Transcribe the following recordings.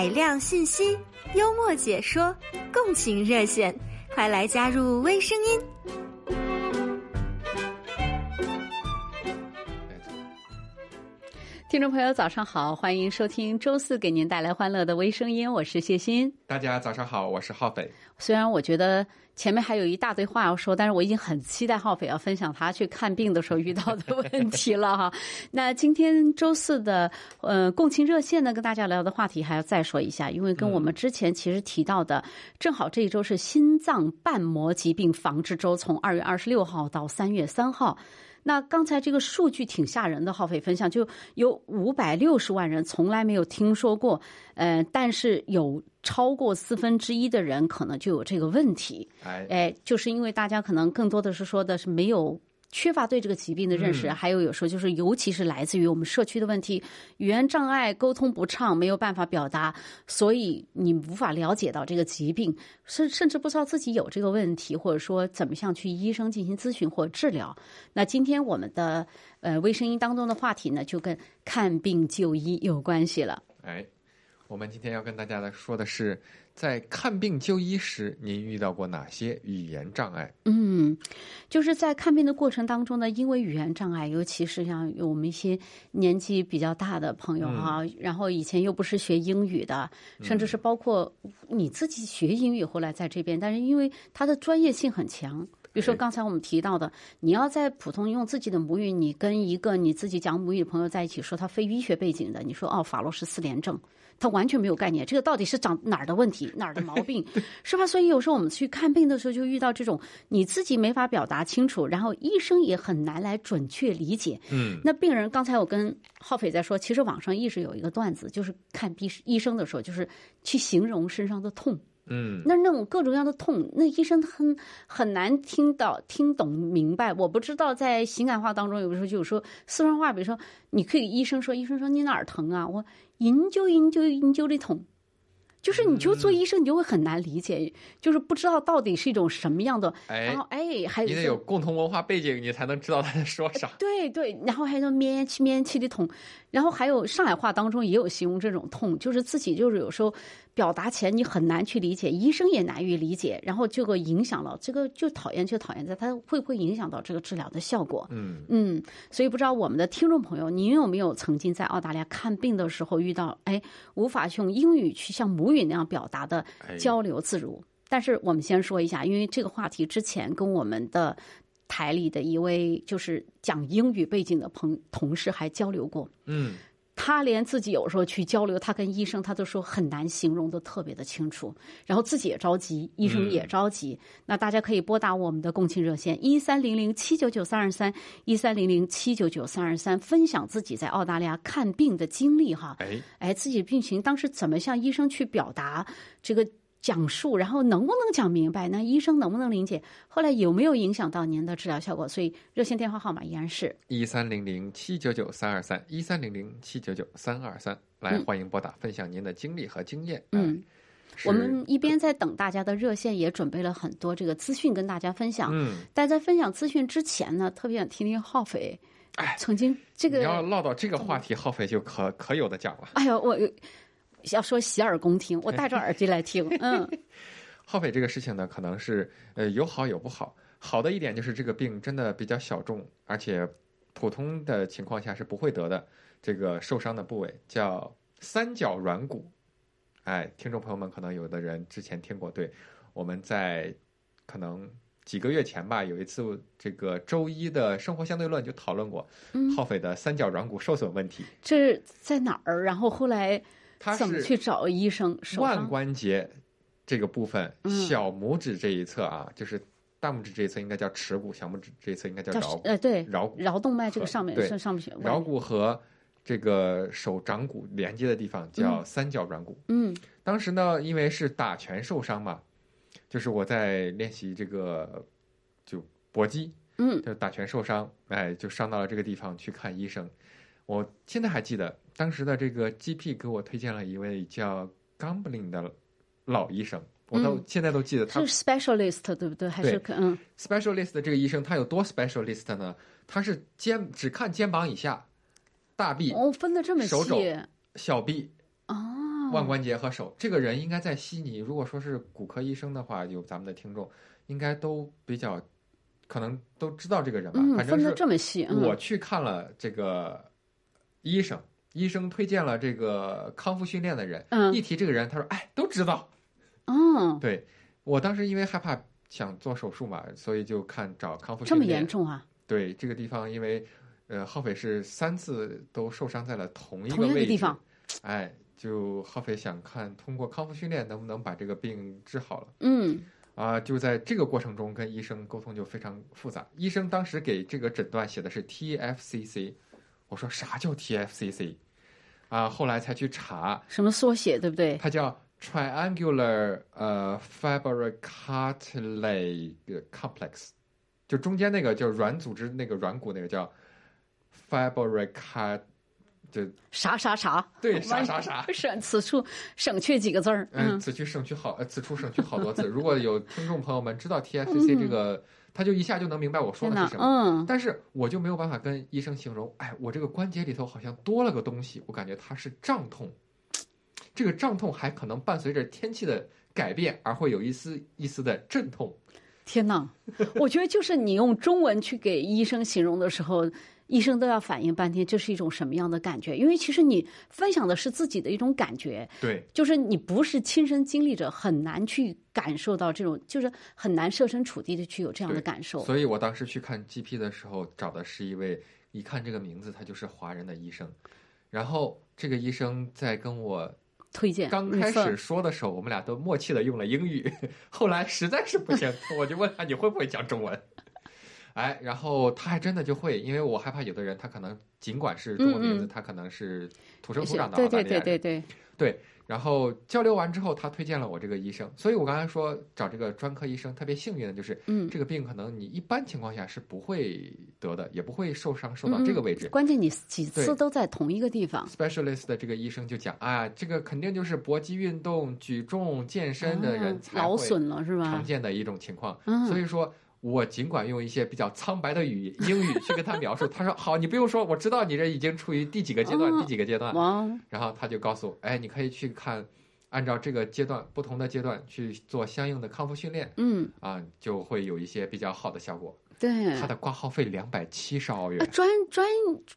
海量信息，幽默解说，共情热线，快来加入微声音。听众朋友，早上好，欢迎收听周四给您带来欢乐的微声音，我是谢欣。大家早上好，我是浩北。虽然我觉得前面还有一大堆话要说，但是我已经很期待浩斐要分享他去看病的时候遇到的问 题了哈。那今天周四的呃共情热线呢，跟大家聊的话题还要再说一下，因为跟我们之前其实提到的，正好这一周是心脏瓣膜疾病防治周，从二月二十六号到三月三号。那刚才这个数据挺吓人的，浩斐分享就有五百六十万人从来没有听说过，呃，但是有超过四分之一的人可能就有这个问题，哎，哎，就是因为大家可能更多的是说的是没有。缺乏对这个疾病的认识，还有有时候就是，尤其是来自于我们社区的问题，语言障碍、沟通不畅，没有办法表达，所以你无法了解到这个疾病，甚甚至不知道自己有这个问题，或者说怎么向去医生进行咨询或治疗。那今天我们的呃微声音当中的话题呢，就跟看病就医有关系了。哎，我们今天要跟大家来说的是，在看病就医时，您遇到过哪些语言障碍？嗯，就是在看病的过程当中呢，因为语言障碍，尤其是像我们一些年纪比较大的朋友哈、然后以前又不是学英语的，甚至是包括你自己学英语后来在这边，但是因为它的专业性很强。比如说刚才我们提到的，你要在普通用自己的母语，你跟一个你自己讲母语的朋友在一起说他非医学背景的，你说哦法洛氏四联症，他完全没有概念，这个到底是长哪儿的问题，哪儿的毛病，是吧？所以有时候我们去看病的时候就遇到这种你自己没法表达清楚，然后医生也很难来准确理解。嗯，那病人刚才我跟浩斐在说，其实网上一直有一个段子，就是看医医生的时候，就是去形容身上的痛。嗯，那那种各种各样的痛，那医生很很难听到、听懂、明白。我不知道在情感化当中，有的时候就有说四川话，比如说你可以医生说，医生说你哪儿疼啊？我研究研究研究的痛，就是你就做医生，你就会很难理解，就是不知道到底是一种什么样的。哎然后哎，还有你得有共同文化背景，你才能知道他在说啥。对对，然后还有面气面气的痛，然后还有上海话当中也有形容这种痛，就是自己就是有时候表达起来你很难去理解，医生也难于理解，然后这个影响了这个就讨厌就讨厌在它会不会影响到这个治疗的效果？嗯，嗯，所以不知道我们的听众朋友，您有没有曾经在澳大利亚看病的时候遇到哎无法用英语去像母语那样表达的哎交流自如？但是我们先说一下，因为这个话题之前跟我们的台里的一位就是讲英语背景的朋同事还交流过，嗯，他连自己有时候去交流，他跟医生他都说很难形容的特别的清楚，然后自己也着急，医生也着急。那大家可以拨打我们的共情热线一三零零七九九三二三一三零零七九九三二三，分享自己在澳大利亚看病的经历哈。哎，哎，自己病情当时怎么向医生去表达这个讲述，然后能不能讲明白？那医生能不能理解？后来有没有影响到您的治疗效果？所以热线电话号码依然是一三零零七九九三二三，一三零零七九九三二三，来欢迎拨打，分享您的经历和经验。嗯我们一边在等大家的热线，也准备了很多这个资讯跟大家分享。嗯，但在分享资讯之前呢，特别想听听浩斐，哎曾经这个你要，唠到这个话题，浩斐就可可有的讲了。哎呀，我要说洗耳恭听，我戴着耳机来听，嗯浩斐这个事情呢，可能是呃有好有不好。好的一点就是这个病真的比较小众，而且普通的情况下是不会得的。这个受伤的部位叫三角软骨，哎，听众朋友们可能有的人之前听过，对，我们在可能几个月前吧，有一次这个周一的生活相对论就讨论过嗯，浩斐的三角软骨受损问题，这是在哪儿？然后后来它怎么是去找医生？腕关节这个部分，嗯小拇指这一侧啊，就是大拇指这一侧应该叫尺骨，小拇指这一侧应该叫叫桡骨。呃对桡骨，桡动脉这个上面对是上面去桡骨和这个手掌骨连接的地方叫三角软骨。嗯当时呢，因为是打拳受伤嘛，就是我在练习这个就搏击，嗯就打拳受伤，哎，就伤到了这个地方去看医生。我现在还记得当时的这个 GP 给我推荐了一位叫 Gambling 的老医生，我都、嗯现在都记得他是 specialist 对不对？还是可嗯 specialist 的这个医生他有多 specialist 呢？他是肩只看肩膀以下，大臂、哦分的这么手肘细小臂，哦腕关节和手。这个人应该在悉尼，如果说是骨科医生的话，有咱们的听众应该都比较可能都知道这个人吧。嗯，反正是分的这么细，嗯我去看了这个医生，医生推荐了这个康复训练的人，嗯一提这个人，他说：“哎，都知道。嗯”，对我当时因为害怕想做手术嘛，所以就看找康复训练这么。严重啊？对这个地方，因为呃，浩斐是三次都受伤在了同一同个位置，哎，就浩斐想看通过康复训练能不能把这个病治好了。嗯啊，就在这个过程中跟医生沟通就非常复杂。医生当时给这个诊断写的是 TFCC，我说啥叫 TFCC？啊，后来才去查，什么缩写，对不对？它叫 Triangular 呃 fibrocartilage complex，就中间那个叫软组织那个软骨那个叫 Fiber 就啥啥啥？对啥啥 啥。省此处省去几个字儿。嗯，嗯此去省去好，呃，此处省去好多字。如果有听众朋友们知道 TFCC 这个，他就一下就能明白我说的是，什么。嗯，但是我就没有办法跟医生形容，哎，我这个关节里头好像多了个东西，我感觉它是胀痛。这个胀痛还可能伴随着天气的改变而会有一丝一丝的阵痛。天哪！我觉得就是你用中文去给医生形容的时候，医生都要反应半天，这是一种什么样的感觉？因为其实你分享的是自己的一种感觉，对，就是你不是亲身经历者，很难去感受到这种，就是很难设身处地的去有这样的感受。所以我当时去看 GP 的时候，找的是一位一看这个名字他就是华人的医生，然后这个医生在跟我推荐刚开始说的时候，我们俩都默契的用了英语，后来实在是不行，我就问他你会不会讲中文？哎，然后他还真的就会，因为我害怕有的人他可能尽管是中文名字，嗯嗯他可能是土生土长的对对澳大利亚人。对对对，然后交流完之后，他推荐了我这个医生，所以我刚才说找这个专科医生特别幸运的就是，嗯，这个病可能你一般情况下是不会得的，也不会受伤受到这个位置。关键你几次都在同一个地方，specialist 的这个医生就讲啊，这个肯定就是搏击运动、举重、健身的人才会损了是吧常？见的一种情况。嗯所以说我尽管用一些比较苍白的语英语去跟他描述，他说好，你不用说，我知道你这已经处于第几个阶段，哦第几个阶段。然后他就告诉我，哎，你可以去看，按照这个阶段不同的阶段去做相应的康复训练嗯，啊，就会有一些比较好的效果。对，他的挂号费两百七十澳啊元。专专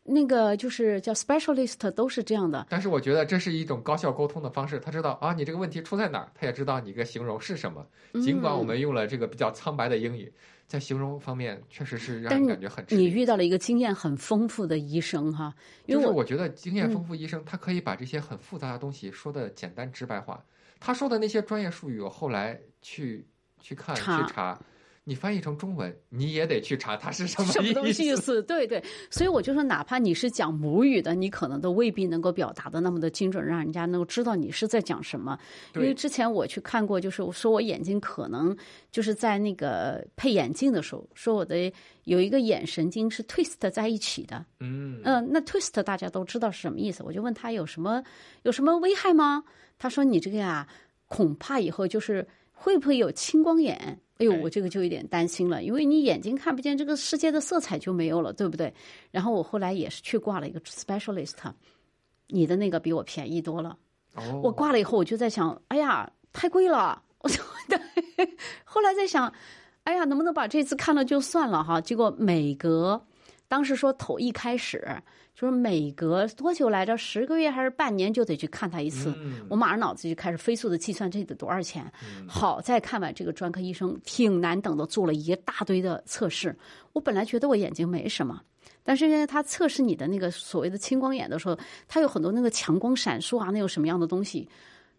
那个就是叫 specialist 都是这样的，但是我觉得这是一种高效沟通的方式。他知道啊，你这个问题出在哪儿，他也知道你一个形容是什么。尽管我们用了这个比较苍白的英语，在形容方面确实是让人感觉很。你遇到了一个经验很丰富的医生哈，因为我就是我觉得经验丰富医生，他可以把这些很复杂的东西说的简单直白化。他说的那些专业术语，我后来去去看去查，你翻译成中文，你也得去查它是什么什么东西意思？对对，所以我就说，哪怕你是讲母语的，你可能都未必能够表达的那么的精准，让人家能够知道你是在讲什么。因为之前我去看过，就是我说我眼睛可能就是在那个配眼镜的时候，说我的有一个眼神经是 twist 在一起的。嗯嗯，那 twist 大家都知道是什么意思，我就问他有什么有什么危害吗？他说你这个呀，恐怕以后就是会不会有青光眼？哎呦，哎我这个就有点担心了，因为你眼睛看不见，这个世界的色彩就没有了，对不对？然后我后来也是去挂了一个 specialist，你的那个比我便宜多了。哦，我挂了以后，我就在想，哎呀，太贵了。我就对，后来在想，哎呀，能不能把这次看了就算了哈？结果每隔，当时说头一开始就是每隔多久来着？十个月还是半年就得去看他一次。嗯我马上脑子就开始飞速的计算这得多少钱。好在看完这个专科医生挺难等的，做了一大堆的测试。我本来觉得我眼睛没什么。但是因为，他测试你的那个所谓的青光眼的时候，他有很多那个强光闪烁啊，那有什么样的东西？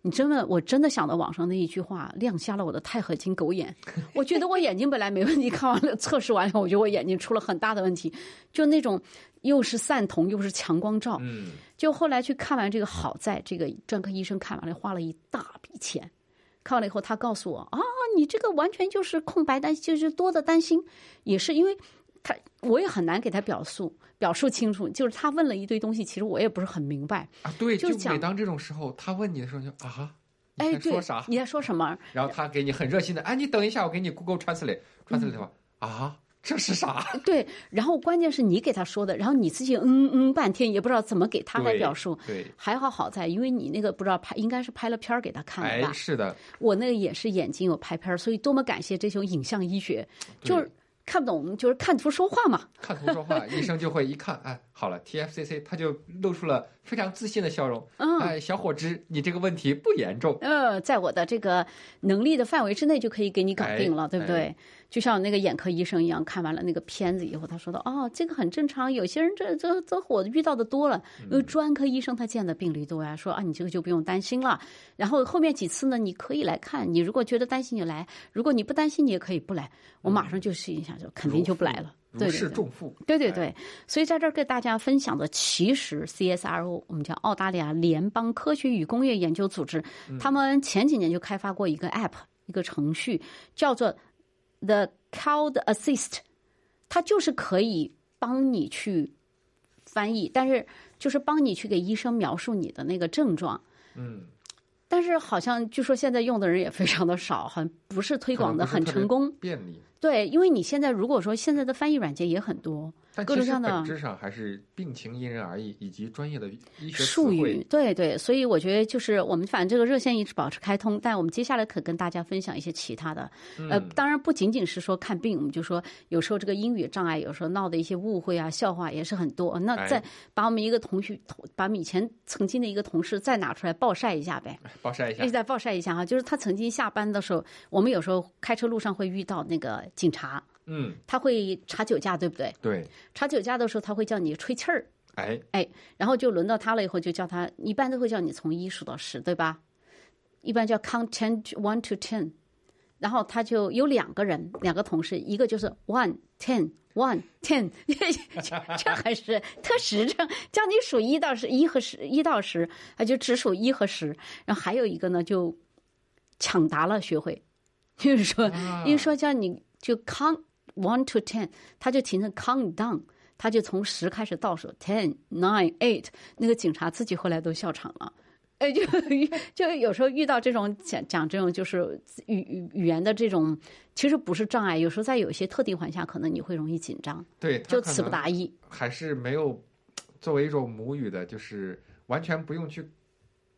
你真的，我真的想到网上那一句话，亮瞎了我的钛合金狗眼。我觉得我眼睛本来没问题，看完了测试完了，我觉得我眼睛出了很大的问题，就那种又是散瞳又是强光照。嗯，就后来去看完这个，好在这个专科医生看完了，花了一大笔钱。看完了以后，他告诉我啊，你这个完全就是空白担，就是多的担心，也是因为他我也很难给他表述表述清楚，就是他问了一堆东西，其实我也不是很明白。啊，对，就是讲每当这种时候，他问你的时候就啊，你哎，说啥？，你在说什么？然后他给你很热心的，哎，你等一下，我给你 Google Translate，Translate 的话、啊，这是啥？对，然后关键是你给他说的，然后你自己嗯嗯半天也不知道怎么给他来表述。对，还好好在，因为你那个不知道拍，应该是拍了片儿给他看的哎，吧？是的，我那个也是眼睛有拍片儿，所以多么感谢这种影像医学，就是看不懂，就是看图说话嘛。看图说话，医生就会一看，哎，好了，TFCC，他就露出了非常自信的笑容。嗯哎，小伙子，你这个问题不严重。呃，在我的这个能力的范围之内就可以给你搞定了，哎对不对？就像那个眼科医生一样，看完了那个片子以后，他说的哦，这个很正常。有些人这这这我遇到的多了，因为专科医生他见的病例多呀，说啊，你这个就不用担心了。然后后面几次呢，你可以来看，你如果觉得担心你来，如果你不担心，你也可以不来。我马上就试一下，就肯定就不来了。如对对对。释重负。哎对对对，所以在这儿跟大家分享的，其实 CSRO 我们叫澳大利亚联邦科学与工业研究组织，他们前几年就开发过一个 App，一个程序，叫做 The Cloud Assist，它就是可以帮你去翻译，但是就是帮你去给医生描述你的那个症状。嗯，但是好像据说现在用的人也非常的少，好像不是推广的很成功。便利。对，因为你现在如果说现在的翻译软件也很多，但其实各种各样的本质上还是病情因人而异，以及专业的医学术语。，对对，所以我觉得就是我们反正这个热线一直保持开通，但我们接下来可跟大家分享一些其他的，呃，嗯当然不仅仅是说看病，我们就说有时候这个英语障碍，有时候闹的一些误会啊、笑话也是很多。那哎再把我们一个同学，同把我们以前曾经的一个同事再拿出来暴晒一下呗，暴晒一下一直。在报晒一下哈，就是他曾经下班的时候，我们有时候开车路上会遇到那个警察，嗯，他会查酒驾，对不对？对，查酒驾的时候，他会叫你吹气儿。哎，哎，然后就轮到他了，以后就叫他，一般都会叫你从一数到十，对吧？一般叫 count ten to one to ten，然后他就有两个人，两个同事，一个就是 one ten one ten，这还是特实诚，叫你数一到十，一和十，一到十，他就只数一和十，然后还有一个呢就抢答了，学会，就是说，因为说叫你就 count one to ten，他就停成 count down。他就从十开始倒数，ten nine eight，那个警察自己后来都笑场了。哎，就就有时候遇到这种讲讲这种就是语语语言的这种，其实不是障碍，有时候在有一些特定环境下，可能你会容易紧张，对，就词不达意。还是没有作为一种母语的，就是完全不用去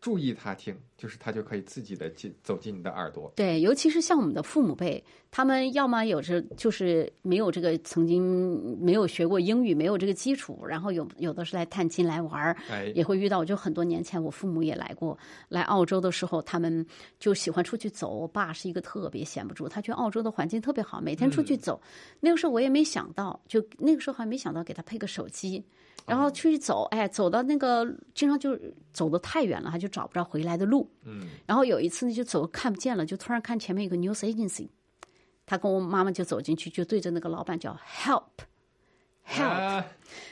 注意他听，就是他就可以自己的进走进你的耳朵。对，尤其是像我们的父母辈，他们要么有着就是没有这个曾经没有学过英语，没有这个基础，然后有有的是来探亲来玩儿，哎，也会遇到。就很多年前，我父母也来过，来澳洲的时候，他们就喜欢出去走。我爸是一个特别闲不住，他觉得澳洲的环境特别好，每天出去走。那个时候我也没想到，就那个时候还没想到给他配个手机，然后出去走，哎，走到那个经常就走得太远了，他就找不着回来的路。嗯，然后有一次呢，就走看不见了，就突然看前面有个 news agency，他跟我妈妈就走进去，就对着那个老板叫 help。help，、啊。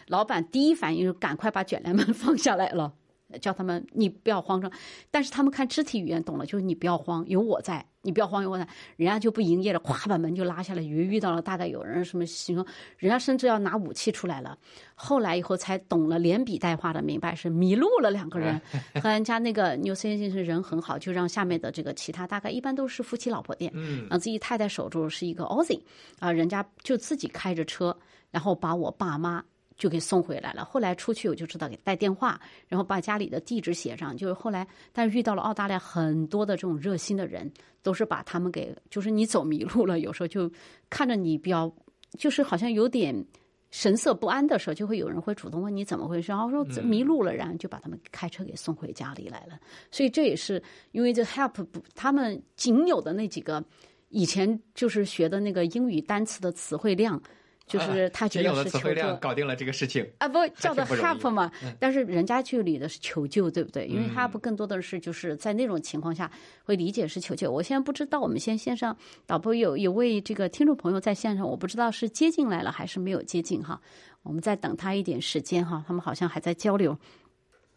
老板第一反应就赶快把卷帘门放下来了，叫他们你不要慌张。但是他们看肢体语言懂了，就是你不要慌，有我在，你不要慌，有我在。人家就不营业了，咵把门就拉下来，以为遇到了大概有人什么形容，人家甚至要拿武器出来了。后来以后才懂了，连笔带画的明白是迷路了两个人，和人家那个纽森先生人很好，就让下面的这个其他大概一般都是夫妻老婆店，嗯让自己太太守住是一个 Aussie 啊，人家就自己开着车，然后把我爸妈就给送回来了。后来出去我就知道给带电话，然后把家里的地址写上。就是后来，但是遇到了澳大利亚很多的这种热心的人，都是把他们给，就是你走迷路了，有时候就看着你比较，就是好像有点。神色不安的时候，就会有人会主动问你怎么回事，然后说迷路了，然后就把他们开车给送回家里来了。所以这也是因为这 help 不，他们仅有的那几个以前就是学的那个英语单词的词汇量，就是他觉得是求救搞定了这个事情。啊，不叫的挺不容易嗯 help 嘛，但是人家去理的是求救，对不对？因为 help 更多的是就是在那种情况下会理解是求救。我现在不知道，我们现线上导播有有位这个听众朋友在线上，我不知道是接进来了还是没有接进哈，我们再等他一点时间哈，他们好像还在交流。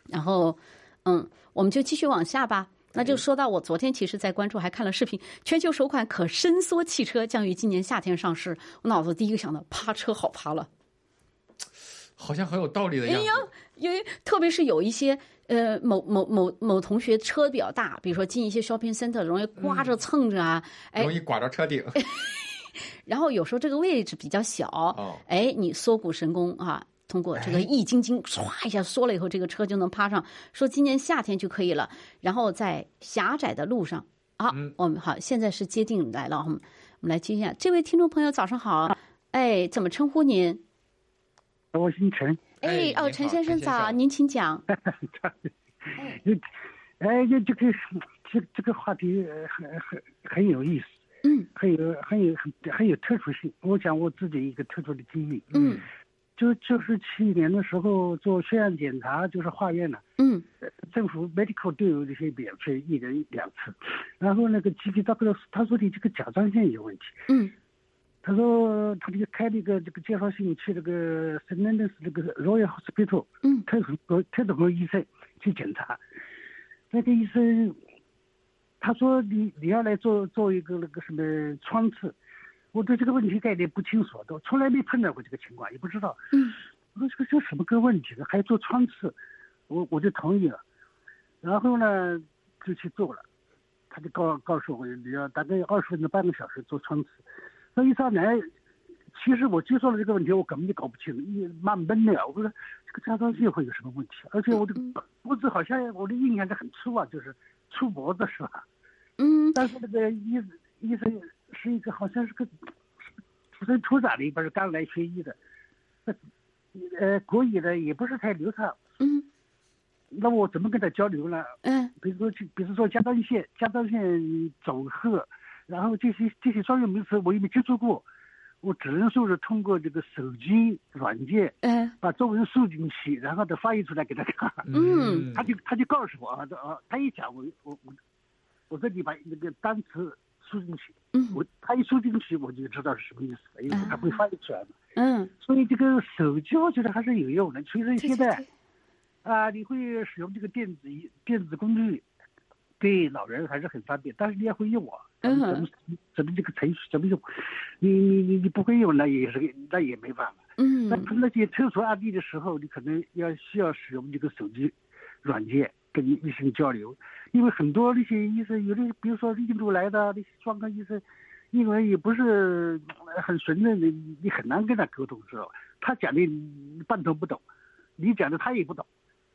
然后，嗯，我们就继续往下吧。那就说到我昨天其实，在关注还看了视频，全球首款可伸缩汽车将于今年夏天上市。我脑子第一个想到，趴车好趴了。好像很有道理的样子。因为特别是有一些呃某某某某同学车比较大，比如说进一些 shopping center 容易刮着蹭着啊，哎容易刮着车顶，然后有时候这个位置比较小，哦，哎，你缩骨神功啊，通过这个易筋经，唰一下缩了以后，这个车就能趴上。说今年夏天就可以了。然后在狭窄的路上，啊，嗯我们好，现在是接定来了，我们我们来接一下这位听众朋友，早上好，哎，怎么称呼您？我姓陈，哎哎，哦，陈先生早，您请讲。哎，这这个这这个话题呃很很很有意思，嗯很有很有很很有特殊性。我讲我自己一个特殊的经历，嗯就就是去年的时候做血样检查，就是化验了，嗯。政府 medical 都有这些免费，一人两次。然后那个 GP 大哥他说你这个甲状腺有问题，嗯。他说他这个开了一个这个介绍信去那个 d e s 那个 Royal Hospital 嗯。特种科特种科医生去检查，那个医生他说你你要来做做一个那个什么穿刺，我对这个问题概念不清楚，都从来没碰到过这个情况，也不知道。嗯我说这个这什么个问题呢？还做穿刺，我我就同意了，然后呢就去做了，他就告告诉我你要大概二十分钟半个小时做穿刺，那一上来。其实我接受了这个问题，我根本就搞不清，一蛮闷的。我说这个甲状腺会有什么问题？而且我的脖子好像我的印象是很粗啊，就是粗脖子是吧？嗯但是那个医医生是一个好像是个土生土长的，一不是刚来学医的，呃，国语呢也不是太流畅。嗯那我怎么跟他交流呢？嗯比如说，比如说甲状腺、甲状腺总和，然后这些这些专业名词我也没接触过，我只能说是通过这个手机软件嗯把中文输进去，然后再翻译出来给他看。嗯他就他就告诉我啊，他一讲我我我，我这里把那个单词输进去，嗯。我他一输进去我就知道是什么意思了，因为他会翻译出来嘛。嗯，所以这个手机我觉得还是有用的，其实现在对啊，你会使用这个电子电子工具，对老人还是很方便，但是你也会用啊，怎么怎么怎么这个程序怎么用，你你你你不会用那也是个那也没办法。嗯。那碰那些特殊案例的时候，你可能要需要使用这个手机软件跟医生交流，因为很多那些医生，有的比如说印度来的那些专科医生，英文也不是呃很纯正的，你你很难跟他沟通，知道吧？他讲的你半懂不懂，你讲的他也不懂，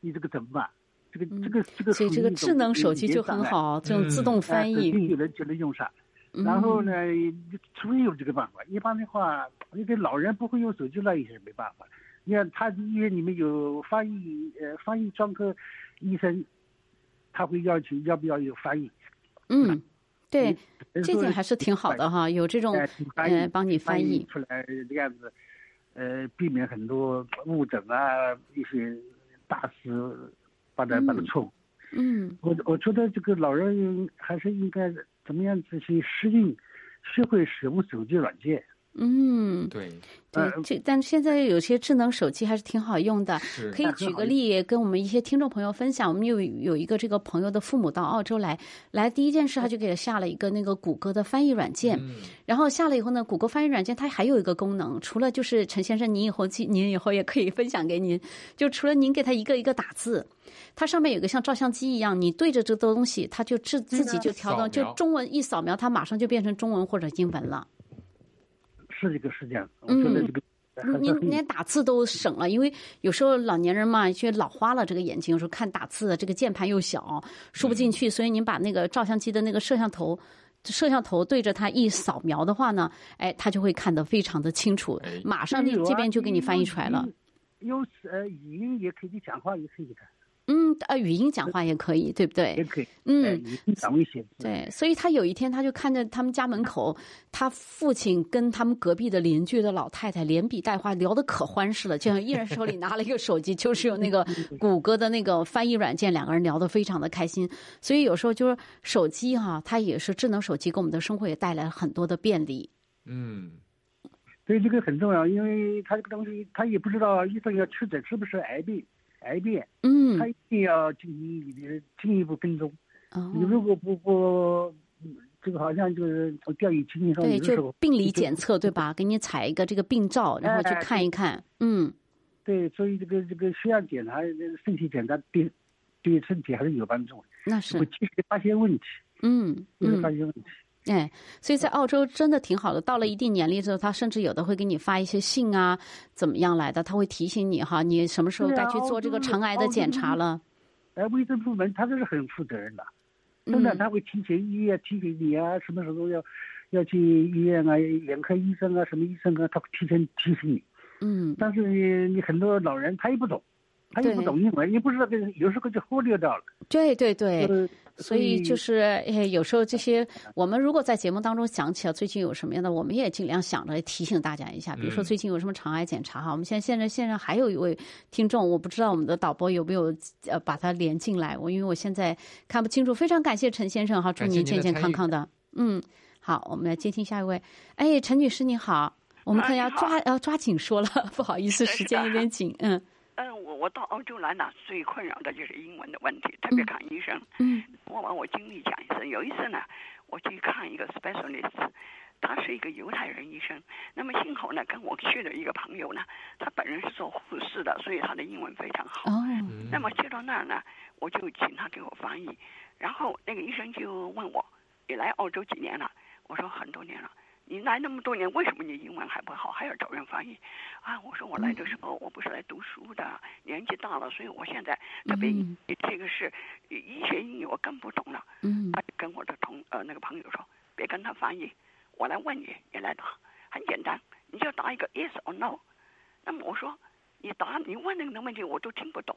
你这个怎么办？这个这个这个，嗯所以这个智能手机就很，好，这种自动翻译。哎就能就能用上。然后呢，除非有这个办法，一般的话，那个老人不会用手机，那也是没办法。你看，他医院里面有翻译，呃，翻译专科医生，他会要求要不要有翻译。嗯，对，嗯这点还是挺好的哈，有这种呃帮你翻译。出来这样子，呃，避免很多误诊啊，一些大事把它把它错误。嗯我我觉得这个老人还是应该怎么样子去适应，学会使用手机软件。嗯，对，对，呃这但现在有些智能手机还是挺好用的，可以举个例跟我们一些听众朋友分享。我们有有一个这个朋友的父母到澳洲来，来第一件事他就给他下了一个那个谷歌的翻译软件，嗯然后下了以后呢，谷歌翻译软件它还有一个功能，除了就是陈先生您以后记您以后也可以分享给您，就除了您给他一个一个打字，它上面有个像照相机一样，你对着这个东西，它就自自己就调到，就中文一扫描，它马上就变成中文或者英文了。是这个是这样，我觉得这个还是您连打字都省了，因为有时候老年人嘛，就老花了这个眼睛，有时候看打字这个键盘又小，输不进去，所以您把那个照相机的那个摄像头。摄像头对着它一扫描的话呢，哎，它就会看得非常的清楚哎，马上这这边就给你翻译出来了。。有呃语音也可以，讲话也可以的，嗯，呃，语音讲话也可以，对不对也？可以。嗯呃，语音掌握写字。对，所以他有一天他就看着他们家门口，他父亲跟他们隔壁的邻居的老太太连笔带话聊得可欢实了，就像一人手里拿了一个手机，就是用那个 谷歌的那个翻译软件，两个人聊得非常的开心。所以有时候就是手机哈、它也是智能手机给我们的生活也带来了很多的便利。嗯，所以这个很重要，因为他这个东西，他也不知道医生要确诊是不是癌病，癌变，嗯他，一定要进行你的进一步跟踪。哦你如果不不，嗯这个好像就是从调研基金上，对，就病理检测对吧？给你采一个这个病灶，然后去哎看一看。嗯，对，所以这个这个血样检查、身体检查对对身体还是有帮助的，那是会，及时发现问题，嗯及时嗯发现问题。哎，所以在澳洲真的挺好的。到了一定年龄之后，他甚至有的会给你发一些信啊，怎么样来的？他会提醒你哈，你什么时候该去做这个肠癌的检查了。哎，卫生部门他都是很负责任的，真的他会提前医院提醒你啊，什么时候要要去医院啊，眼科医生啊，什么医生啊，他会提前提醒你。嗯。但是你你很多老人他也不懂，他也不懂英文，你不知道这个，有时候就忽略掉了。对对对。所以就是，有时候这些我们如果在节目当中想起了最近有什么样的，我们也尽量想着提醒大家一下。比如说最近有什么肠癌检查哈，我们现在现在线上还有一位听众，我不知道我们的导播有没有呃把他连进来，我因为我现在看不清楚。非常感谢陈先生哈，祝您健健康康的。嗯，好，我们来接听下一位。哎，陈女士你好，我们可能要抓要抓紧说了，不好意思，时间有点紧，嗯。嗯，我我到澳洲来呢，最困扰的就是英文的问题，特别看医生。嗯，我把我经历讲一次。有一次呢，我去看一个 specialist，他是一个犹太人医生。那么幸好呢，跟我去的一个朋友呢，他本人是做护士的，所以他的英文非常好。哦。那么去到那儿呢，我就请他给我翻译。然后那个医生就问我：“你来澳洲几年了？”我说：“很多年了。”你来那么多年，为什么你英文还不好，还要找人翻译？啊，我说我来的时候我不是来读书的，年纪大了，所以我现在特别这个是医学英语我更不懂了。嗯，他跟我的同呃那个朋友说，别跟他翻译，我来问你，你来答，很简单，你就答一个 yes or no。那么我说，你答你问那个问题我都听不懂。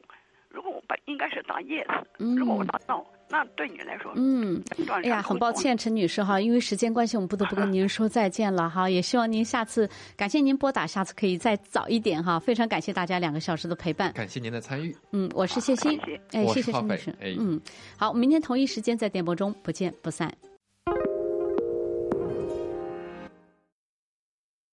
如果我把应该是答 yes，如果我答 no，那对你来说，嗯，哎呀，很抱歉，陈女士哈，因为时间关系，我们不得不跟您说再见了哈。也希望您下次，感谢您拨打，下次可以再早一点哈。非常感谢大家两个小时的陪伴，感谢您的参与。嗯，我是谢欣，哎，谢谢陈女士，嗯，好，明天同一时间在电波中不见不散。